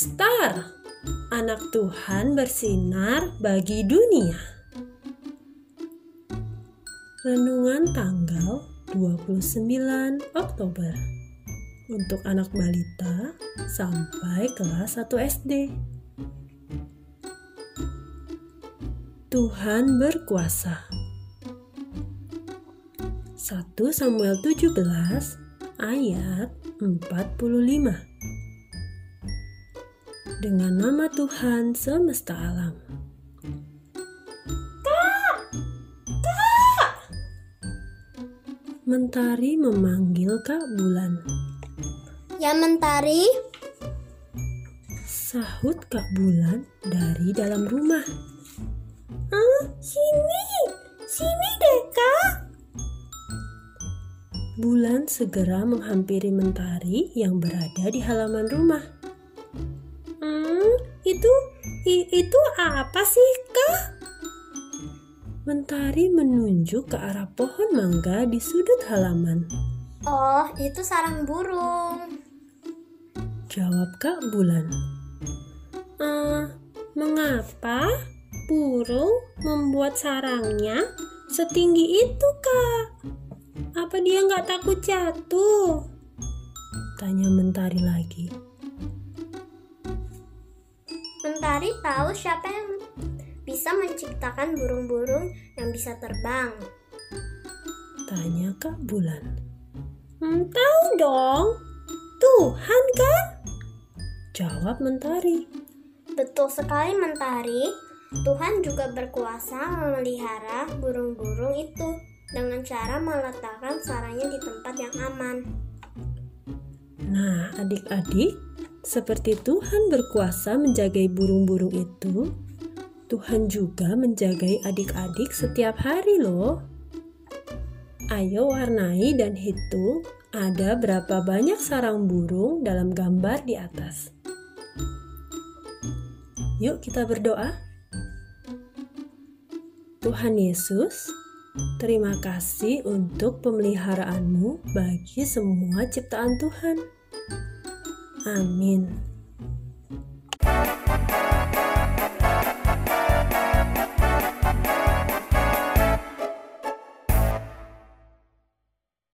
Star, anak Tuhan bersinar bagi dunia. Renungan tanggal 29 Oktober untuk anak balita sampai kelas 1 SD. Tuhan berkuasa. 1 Samuel 17 ayat 45 Dengan nama Tuhan semesta alam Kak! Kak! Mentari memanggil Kak Bulan Ya Mentari Sahut Kak Bulan dari dalam rumah Ah, sini Sini deh kak Bulan segera menghampiri Mentari yang berada di halaman rumah. Hmm, itu i, itu apa sih, Kak? Mentari menunjuk ke arah pohon mangga di sudut halaman. Oh, itu sarang burung. Jawab Kak Bulan. Uh, mengapa burung membuat sarangnya setinggi itu, Kak? Apa dia nggak takut jatuh? Tanya Mentari lagi. Mentari tahu siapa yang bisa menciptakan burung-burung yang bisa terbang. Tanya Kak Bulan. Hmm, tahu dong. Tuhan kan? Jawab Mentari. Betul sekali Mentari. Tuhan juga berkuasa memelihara burung-burung itu dengan cara meletakkan sarangnya di tempat yang aman. Nah, adik-adik, seperti Tuhan berkuasa menjagai burung-burung itu, Tuhan juga menjagai adik-adik setiap hari loh. Ayo warnai dan hitung ada berapa banyak sarang burung dalam gambar di atas. Yuk kita berdoa. Tuhan Yesus, Terima kasih untuk pemeliharaanmu bagi semua ciptaan Tuhan. Amin.